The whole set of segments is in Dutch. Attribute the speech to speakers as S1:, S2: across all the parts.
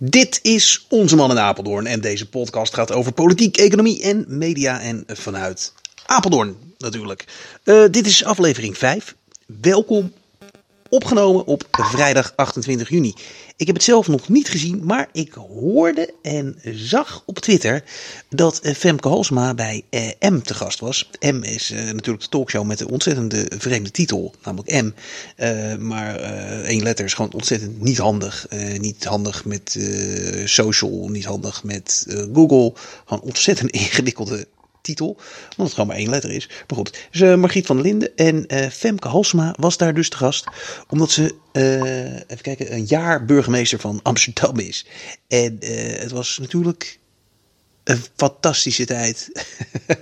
S1: Dit is Onze Man in Apeldoorn en deze podcast gaat over politiek, economie en media en vanuit Apeldoorn natuurlijk. Uh, dit is aflevering 5. Welkom, opgenomen op vrijdag 28 juni. Ik heb het zelf nog niet gezien, maar ik hoorde en zag op Twitter dat eh, Femke Halsma bij eh, M te gast was. M is uh, natuurlijk de talkshow met de ontzettende vreemde titel, namelijk M. Maar één letter is gewoon ontzettend niet handig. niet handig met social, niet handig met Google. Gewoon ontzettend ingewikkelde titel. Omdat het gewoon maar één letter is. Maar goed, dus, Margriet van Linden en uh, Femke Halsema was daar dus te gast. Omdat ze, uh, even kijken, een jaar burgemeester van Amsterdam is. En het was natuurlijk een fantastische tijd.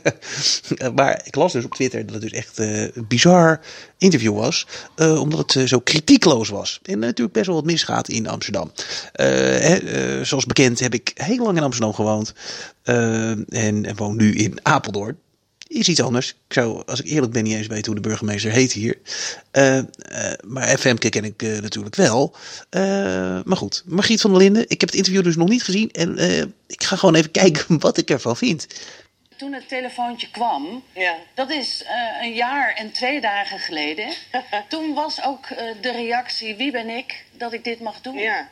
S1: maar ik las dus op Twitter dat het dus echt een bizar interview was. Uh, omdat het zo kritiekloos was. En natuurlijk best wel wat misgaat in Amsterdam. Hè, zoals bekend heb ik heel lang in Amsterdam gewoond. en woon nu in Apeldoorn is iets anders. Ik zou, als ik eerlijk ben, niet eens weten hoe de burgemeester heet hier. Uh, uh, maar FMK ken ik uh, natuurlijk wel. maar goed, Margriet van der Linden. Ik heb het interview dus nog niet gezien. En ik ga gewoon even kijken wat ik ervan vind.
S2: Toen het telefoontje kwam, ja. dat is een jaar en twee dagen geleden. toen was ook de reactie, wie ben ik, dat ik dit mag doen.
S3: Ja.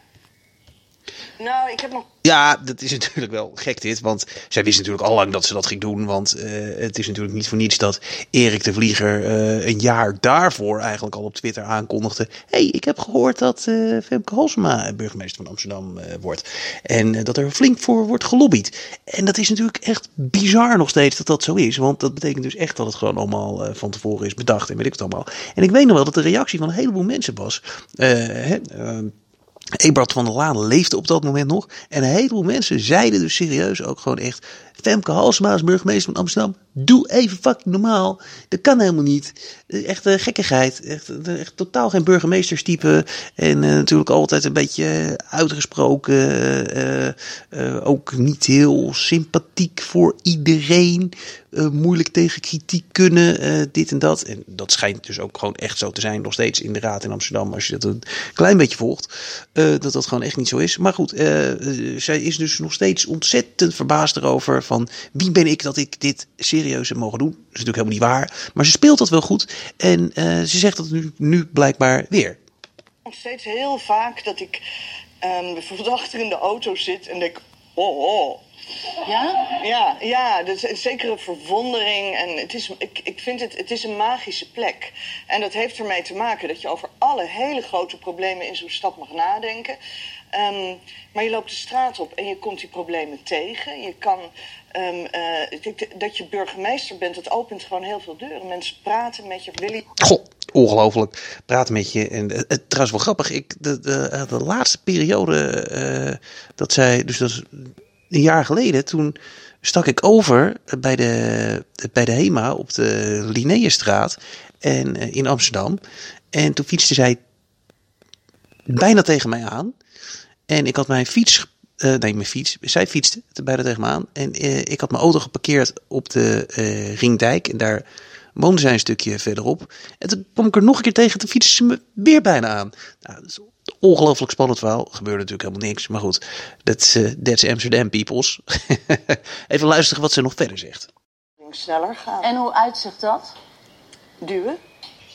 S3: Nou, ik heb nog.
S1: Ja, dat is natuurlijk wel gek dit. Want zij wist natuurlijk al lang dat ze dat ging doen. Want uh, het is natuurlijk niet voor niets dat Erik de Vlieger uh, een jaar daarvoor eigenlijk al op Twitter aankondigde. hey, ik heb gehoord dat uh, Femke Halsema burgemeester van Amsterdam wordt. En dat er flink voor wordt gelobbyd. En dat is natuurlijk echt bizar nog steeds dat dat zo is. Want dat betekent dus echt dat het gewoon allemaal van tevoren is bedacht. En weet ik het allemaal. En ik weet nog wel dat de reactie van een heleboel mensen was. Hè, Ebrard van der Laan leefde op dat moment nog. En een heleboel mensen zeiden dus serieus ook gewoon echt... Femke Halsema als burgemeester van Amsterdam, doe even fucking normaal. Dat kan helemaal niet. Echt een gekkigheid. Echt, echt totaal geen burgemeesterstype. En uh, natuurlijk altijd een beetje uitgesproken. Uh, uh, ook niet heel sympathiek voor iedereen. Moeilijk tegen kritiek kunnen. dit en dat. En dat schijnt dus ook gewoon echt zo te zijn. Nog steeds in de raad in Amsterdam. Als je dat een klein beetje volgt. dat dat gewoon echt niet zo is. Maar goed, zij is dus nog steeds ontzettend verbaasd erover van wie ben ik dat ik dit serieus heb mogen doen. Dat is natuurlijk helemaal niet waar. Maar ze speelt dat wel goed. En ze zegt dat nu, nu blijkbaar weer.
S3: Nog steeds heel vaak dat ik um, bijvoorbeeld achter in de auto zit en denk... Oh, oh.
S2: Ja?
S3: Ja, ja dat is een zekere verwondering. En het is, ik, ik vind het, het is een magische plek. En dat heeft ermee te maken dat je over alle hele grote problemen in zo'n stad mag nadenken. Um, maar je loopt de straat op en je komt die problemen tegen. Je kan, um, uh, dat je burgemeester bent, dat opent gewoon heel veel deuren. Mensen praten met je. Willy...
S1: Goh, ongelooflijk. Praten met je. En het, het, trouwens wel grappig. Ik, de, de, de laatste periode uh, dat zij, dus dat is een jaar geleden, toen stak ik over bij de, bij de HEMA op de Linnaeusstraat en, uh, in Amsterdam. En toen fietste zij bijna tegen mij aan. En ik had mijn fiets, uh, nee mijn fiets, zij fietste bijna tegen me aan. En uh, ik had mijn auto geparkeerd op de Ringdijk. En daar woonde zij een stukje verderop. En toen kwam ik er nog een keer tegen, toen fietste ze me weer bijna aan. Nou, dat is ongelooflijk spannend verhaal. Gebeurde natuurlijk helemaal niks. Maar goed, that's, uh, Amsterdam peoples. Even luisteren wat ze nog verder zegt.
S3: Sneller gaan.
S2: En hoe uitzicht dat?
S3: Duwen.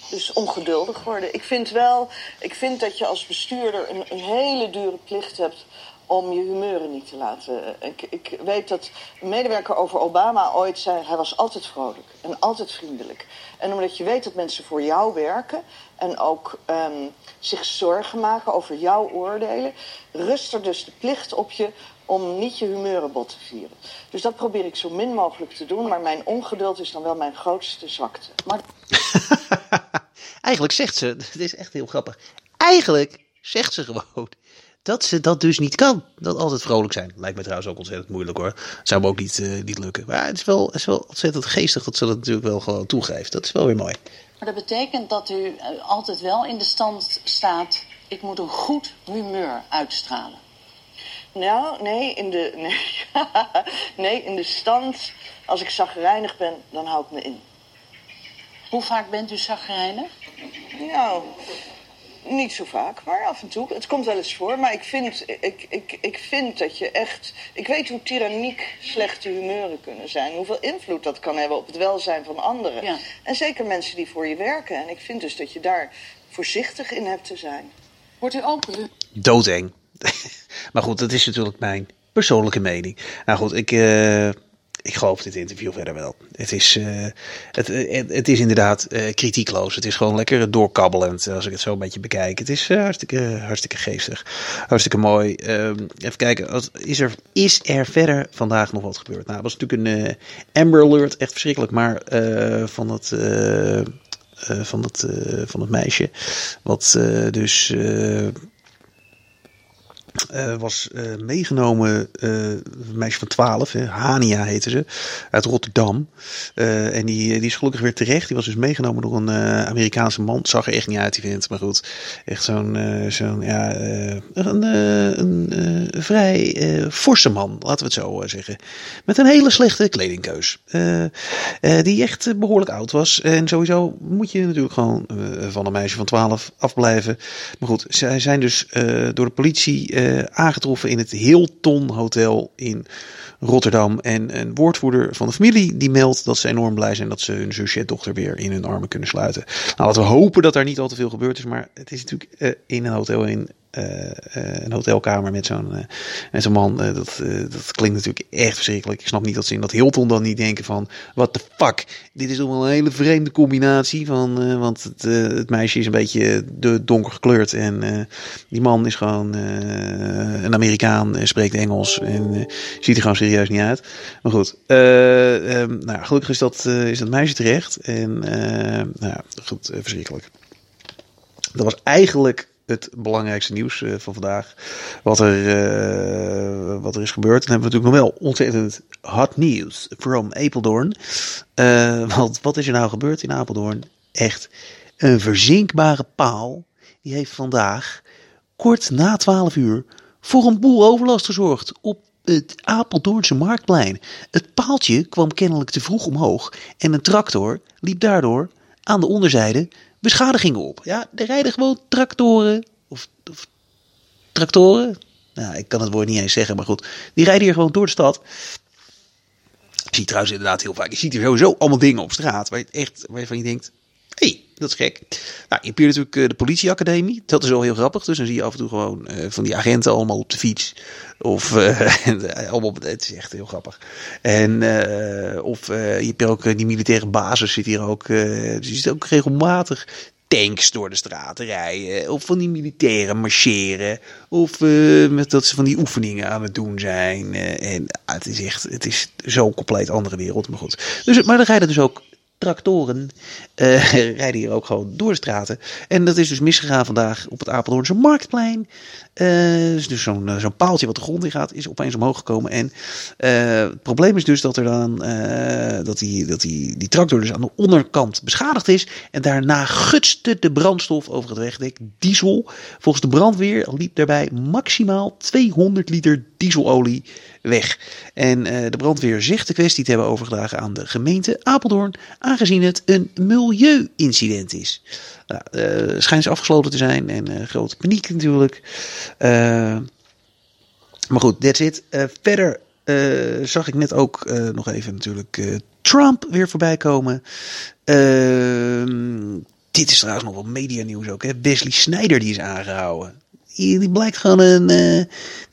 S3: Dus ongeduldig worden. Ik vind wel, ik vind dat je als bestuurder een hele dure plicht hebt om je humeuren niet te laten. Ik, ik, weet dat een medewerker over Obama ooit zei: hij was altijd vrolijk en altijd vriendelijk. En omdat je weet dat mensen voor jou werken en ook um, zich zorgen maken over jouw oordelen, rust er dus de plicht op je om niet je humeuren bot te vieren. Dus dat probeer ik zo min mogelijk te doen, maar mijn ongeduld is dan wel mijn grootste zwakte. Maar...
S1: Eigenlijk zegt ze, het is echt heel grappig. Eigenlijk zegt ze gewoon dat ze dat dus niet kan. Dat altijd vrolijk zijn. Lijkt me trouwens ook ontzettend moeilijk hoor. Zou me ook niet, uh, niet lukken. Maar het is, wel, het is wel ontzettend geestig dat ze dat natuurlijk wel gewoon toegeeft. Dat is wel weer mooi.
S2: Maar dat betekent dat u eh, altijd wel in de stand staat. Ik moet een goed humeur uitstralen.
S3: Nou, nee, in de, nee, nee, in de stand, als ik zagrijnig ben, dan hou ik me in.
S2: Hoe vaak bent u zagrijnig?
S3: Nou, Niet zo vaak, maar af en toe. Het komt wel eens voor. Maar ik vind, ik, ik, ik vind dat je echt... Ik weet hoe tyranniek slechte humeuren kunnen zijn. Hoeveel invloed dat kan hebben op het welzijn van anderen. En zeker mensen die voor je werken. En ik vind dus dat je daar voorzichtig in hebt te zijn.
S2: Wordt u open?
S1: Doodeng. maar goed, dat is natuurlijk mijn persoonlijke mening. Nou goed, ik... Uh ik geloof dit interview verder wel. Het is, uh, het, het, is inderdaad uh, kritiekloos. Het is gewoon lekker doorkabbelend als ik het zo een beetje bekijk. Het is hartstikke, hartstikke geestig. Hartstikke mooi. Ehm, even kijken. Is er, is er verder vandaag nog wat gebeurd? Nou, dat was natuurlijk een Amber Alert. Echt verschrikkelijk. Maar van het... van, het, van het meisje. Wat dus uh, was uh, meegenomen, een meisje van 12, hè, Hania heette ze, uit Rotterdam. en die, die is gelukkig weer terecht. Die was dus meegenomen door een Amerikaanse man. Zag er echt niet uit, die vindt, maar goed. Echt zo'n, zo'n ja, een, een vrij forse man, laten we het zo zeggen. Met een hele slechte kledingkeus. die echt behoorlijk oud was. En sowieso moet je natuurlijk gewoon van een meisje van 12 afblijven. Maar goed, zij zijn dus door de politie uh, aangetroffen in het Hilton Hotel in Rotterdam. En een woordvoerder van de familie die meldt dat ze enorm blij zijn dat ze hun zusje en dochter weer in hun armen kunnen sluiten. Nou, laten we hopen dat daar niet al te veel gebeurd is, maar het is natuurlijk uh, in een hotel in een hotelkamer met zo'n uh, met zo'n man. dat, dat klinkt natuurlijk echt verschrikkelijk. Ik snap niet dat ze in dat Hilton dan niet denken van... What the fuck? Dit is toch wel een hele vreemde combinatie. Van, want het, het, meisje is een beetje donker gekleurd. En die man is gewoon een Amerikaan. spreekt Engels. En ziet er gewoon serieus niet uit. Maar goed. Um, nou, gelukkig is dat, is dat meisje terecht. En nou goed, verschrikkelijk. Dat was eigenlijk het belangrijkste nieuws uh, van vandaag. Wat er, uh, wat er is gebeurd. Dan hebben we natuurlijk nog wel ontzettend hot nieuws from Apeldoorn. Uh, want wat is er nou gebeurd in Apeldoorn? Echt een verzinkbare paal. Die heeft vandaag kort na 12 uur voor een boel overlast gezorgd op het Apeldoornse marktplein. Het paaltje kwam kennelijk te vroeg omhoog en een tractor liep daardoor aan de onderzijde beschadigingen op. Ja, er rijden gewoon tractoren. Of, of tractoren. Nou, ik kan het woord niet eens zeggen, maar goed. Die rijden hier gewoon door de stad. Je ziet trouwens inderdaad heel vaak. Je ziet hier sowieso allemaal dingen op straat. Waar je echt, waarvan je denkt. Hey, dat is gek. Nou, je hebt natuurlijk eh, de politieacademie. Dat is wel heel grappig. Dus dan zie je af en toe gewoon uh, van die agenten allemaal op de fiets. Of uh, allemaal het is echt heel grappig. En of je hebt ook die militaire basis zit hier ook. dus je ziet ook regelmatig tanks door de straten rijden. Of van die militairen marcheren. Of met dat ze van die oefeningen aan het doen zijn. En uh, het is echt, het is zo'n compleet andere wereld. Maar goed. Dus, maar er rijden dus ook tractoren uh, rijden hier ook gewoon door de straten. En dat is dus misgegaan vandaag op het Apeldoornse Marktplein. Uh, dus zo'n zo'n paaltje wat de grond in gaat, is opeens omhoog gekomen. En uh, het probleem is dus dat er dan dat, die, dat die, tractor dus aan de onderkant beschadigd is. En daarna gutste de brandstof over het wegdek, diesel. Volgens de brandweer liep daarbij maximaal 200 liter dieselolie weg. En de brandweer zegt de kwestie te hebben overgedragen aan de gemeente Apeldoorn, aangezien het een milieu-incident is. Nou, schijnt afgesloten te zijn en grote paniek natuurlijk. Uh, maar goed, that's it. verder zag ik net ook nog even natuurlijk Trump weer voorbij komen. Ehm, dit is trouwens nog wel media nieuws ook. Hè? Wesley Snijder die is aangehouden die blijkt gewoon een uh,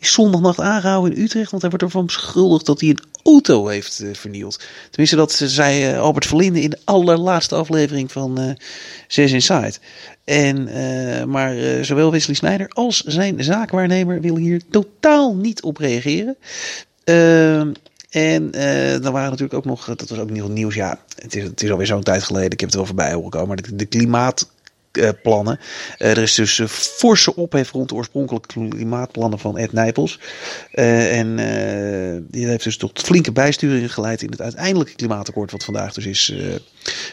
S1: zondagnacht aangehouden in Utrecht. Want hij wordt ervan beschuldigd dat hij een auto heeft uh, vernield. Tenminste, dat zei uh, Albert Verlinde in de allerlaatste aflevering van uh, Zes Inside. En, maar zowel Wesley Snijder als zijn zaakwaarnemer willen hier totaal niet op reageren. Ehm, en dan waren natuurlijk ook nog, dat was ook nieuw nieuws, ja, het is, het is alweer zo'n tijd geleden, ik heb het wel voorbij horen komen, maar de, klimaat plannen. Uh, er is dus uh, forse ophef rond de oorspronkelijke klimaatplannen van Ed Nijpels. en die heeft dus tot flinke bijsturingen geleid in het uiteindelijke klimaatakkoord, wat vandaag dus is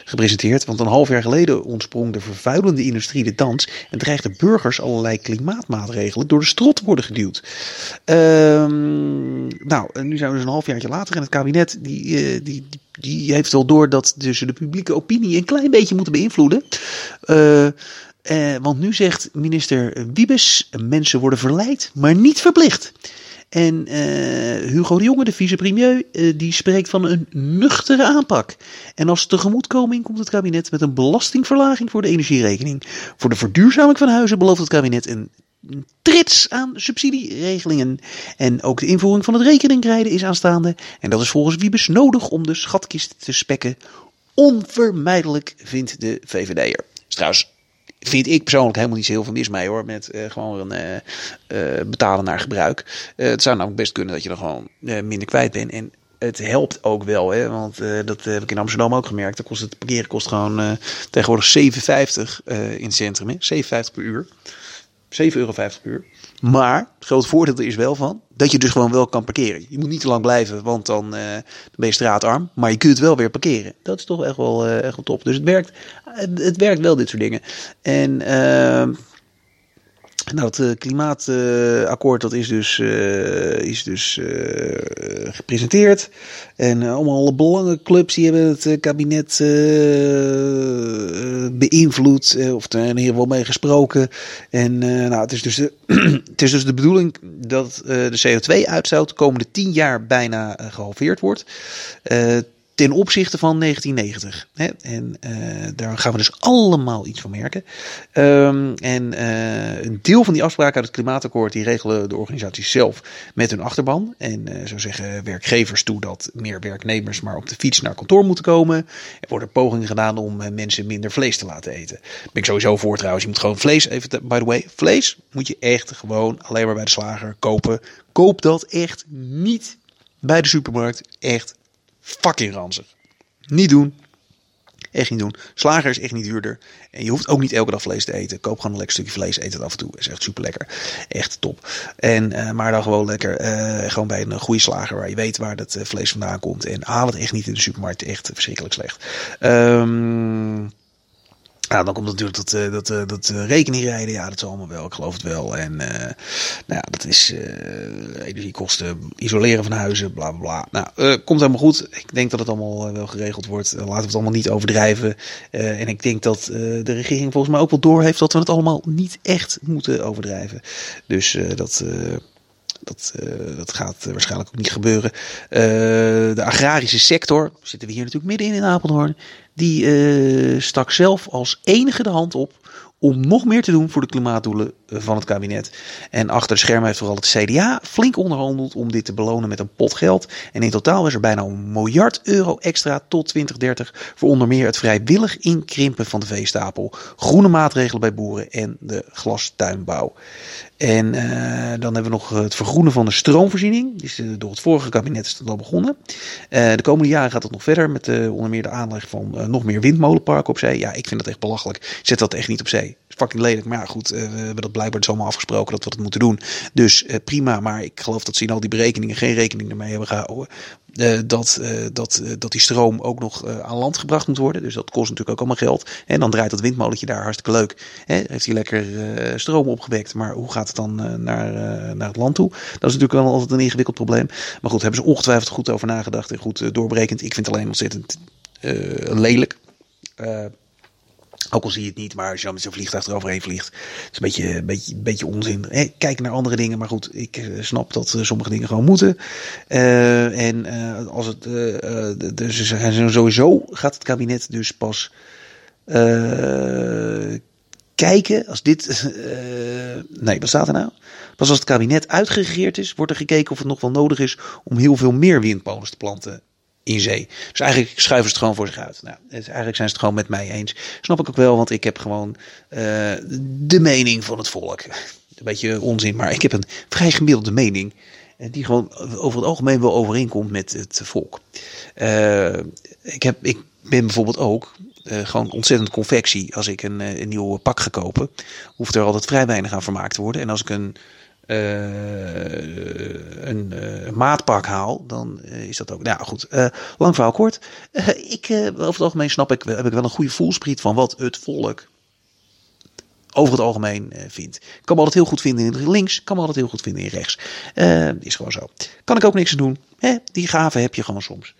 S1: gepresenteerd. Want een half jaar geleden ontsprong de vervuilende industrie de dans en dreigden burgers allerlei klimaatmaatregelen door de strot te worden geduwd. Ehm, nou, nu zijn we dus een halfjaartje later en het kabinet die, die, die heeft wel door dat dus de publieke opinie een klein beetje moeten beïnvloeden. Uh, Uh, want nu zegt minister Wiebes: mensen worden verleid, maar niet verplicht. En uh, Hugo de Jonge, de vicepremier, uh, die spreekt van een nuchtere aanpak. En als tegemoetkoming komt het kabinet met een belastingverlaging voor de energierekening. Voor de verduurzaming van huizen belooft het kabinet een trits aan subsidieregelingen. En ook de invoering van het rekeningrijden is aanstaande. En dat is volgens Wiebes nodig om de schatkist te spekken. Onvermijdelijk, vindt de VVD'er. Trouwens, vind ik persoonlijk helemaal niet zo heel veel mis mee hoor. Met uh, gewoon uh, uh, betalen naar gebruik. het zou namelijk best kunnen dat je er gewoon minder kwijt bent. En het helpt ook wel, hè, want dat heb ik in Amsterdam ook gemerkt. Kost het parkeren kost gewoon tegenwoordig 7,50 in het centrum. Hè? 7,50 per uur. 7,50 euro per uur. Maar het grote voordeel is wel van dat je dus gewoon wel kan parkeren. Je moet niet te lang blijven, want dan, dan ben je straatarm. Maar je kunt wel weer parkeren. Dat is toch echt wel, uh, echt wel top. Dus het werkt, het, het, werkt wel, dit soort dingen. En uh, nou, het uh, klimaatakkoord dat is dus, uh, is dus uh, gepresenteerd. En allemaal belangenclubs die hebben het kabinet beïnvloed. of er ieder geval mee gesproken. En nou, het, is dus de, het is dus de bedoeling dat de CO2-uitstoot de komende tien jaar bijna gehalveerd wordt ten opzichte van 1990. Hè? En uh, daar gaan we dus allemaal iets van merken. Um, en uh, een deel van die afspraken uit het klimaatakkoord, die regelen de organisaties zelf met hun achterban. En uh, zo zeggen werkgevers toe dat meer werknemers maar op de fiets naar kantoor moeten komen. Er worden pogingen gedaan om mensen minder vlees te laten eten. Ben ik sowieso voor trouwens. Je moet gewoon vlees, even by the way, vlees moet je echt gewoon alleen maar bij de slager kopen. Koop dat echt niet bij de supermarkt. Echt fucking ranzig. Niet doen. Echt niet doen. Slager is echt niet duurder. En je hoeft ook niet elke dag vlees te eten. Koop gewoon een lekker stukje vlees. Eet het af en toe. Is echt super lekker. Echt top. En, uh, maar dan gewoon lekker. Uh, gewoon bij een goede slager waar je weet waar dat uh, vlees vandaan komt. En haal het echt niet in de supermarkt. Echt verschrikkelijk slecht. Um, ja, dan komt natuurlijk dat, uh, dat, uh, dat uh, rekeningrijden. Ja, dat is allemaal wel. Ik geloof het wel. En nou ja, dat is energiekosten, isoleren van huizen, bla bla bla. Nou, komt helemaal goed. Ik denk dat het allemaal wel geregeld wordt. laten we het allemaal niet overdrijven. en ik denk dat de regering volgens mij ook wel doorheeft dat we het allemaal niet echt moeten overdrijven. Dus dat. Dat, uh, dat gaat waarschijnlijk ook niet gebeuren. Uh, de agrarische sector, zitten we hier natuurlijk midden in in Apeldoorn, die stak zelf als enige de hand op om nog meer te doen voor de klimaatdoelen van het kabinet. En achter de schermen heeft vooral het CDA flink onderhandeld om dit te belonen met een pot geld. En in totaal is er bijna een miljard euro extra tot 2030 voor onder meer het vrijwillig inkrimpen van de veestapel, groene maatregelen bij boeren en de glastuinbouw. En uh, dan hebben we nog het vergroenen van de stroomvoorziening. Die is uh, door het vorige kabinet is dat al begonnen. De komende jaren gaat het nog verder met onder meer de aanleg van nog meer windmolenparken op zee. Ja, ik vind dat echt belachelijk. Zet dat echt niet op zee. Fucking lelijk. Maar ja, goed, we hebben dat blijkbaar dus allemaal afgesproken dat we dat moeten doen. Dus prima. Maar ik geloof dat ze in al die berekeningen geen rekening ermee hebben gehouden. Uh, dat, dat, dat die stroom ook nog aan land gebracht moet worden. Dus dat kost natuurlijk ook allemaal geld. En dan draait dat windmolentje daar hartstikke leuk. Hè? Heeft hij lekker stroom opgewekt. Maar hoe gaat het dan naar, naar het land toe? Dat is natuurlijk wel altijd een ingewikkeld probleem. Maar goed, hebben ze ongetwijfeld goed over nagedacht en goed doorbrekend. Ik vind het alleen ontzettend lelijk. Ook al zie je het niet, maar als je dan met zo'n vliegtuig eroverheen vliegt, is een beetje, een beetje, beetje onzin. Hey, kijk naar andere dingen, maar goed, ik uh, snap dat uh, sommige dingen gewoon moeten. Uh, en als het, dus sowieso gaat het kabinet dus pas kijken, als dit, nee, wat staat er nou? Pas als het kabinet uitgeregeerd is, wordt er gekeken of het nog wel nodig is om heel veel meer windmolens te planten in zee. Dus eigenlijk schuiven ze het gewoon voor zich uit. Nou, eigenlijk zijn ze het gewoon met mij eens. Snap ik ook wel, want ik heb gewoon uh, de mening van het volk. Een beetje onzin, maar ik heb een vrij gemiddelde mening. Die gewoon over het algemeen wel overeenkomt met het volk. Uh, ik, heb, ik ben bijvoorbeeld ook gewoon ontzettend confectie. Als ik een, een nieuw pak ga kopen, hoeft er altijd vrij weinig aan vermaakt te worden. En als ik een een uh, maatpak haal, dan uh, is dat ook. Nou goed, lang verhaal kort. ik, over het algemeen snap ik, heb ik wel een goede voelspriet van wat het volk over het algemeen vindt. Kan me altijd heel goed vinden in links, kan me altijd heel goed vinden in rechts. is gewoon zo. Kan ik ook niks doen. Hè? Die gave heb je gewoon soms.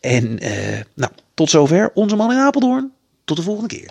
S1: En nou, tot zover onze man in Apeldoorn. Tot de volgende keer.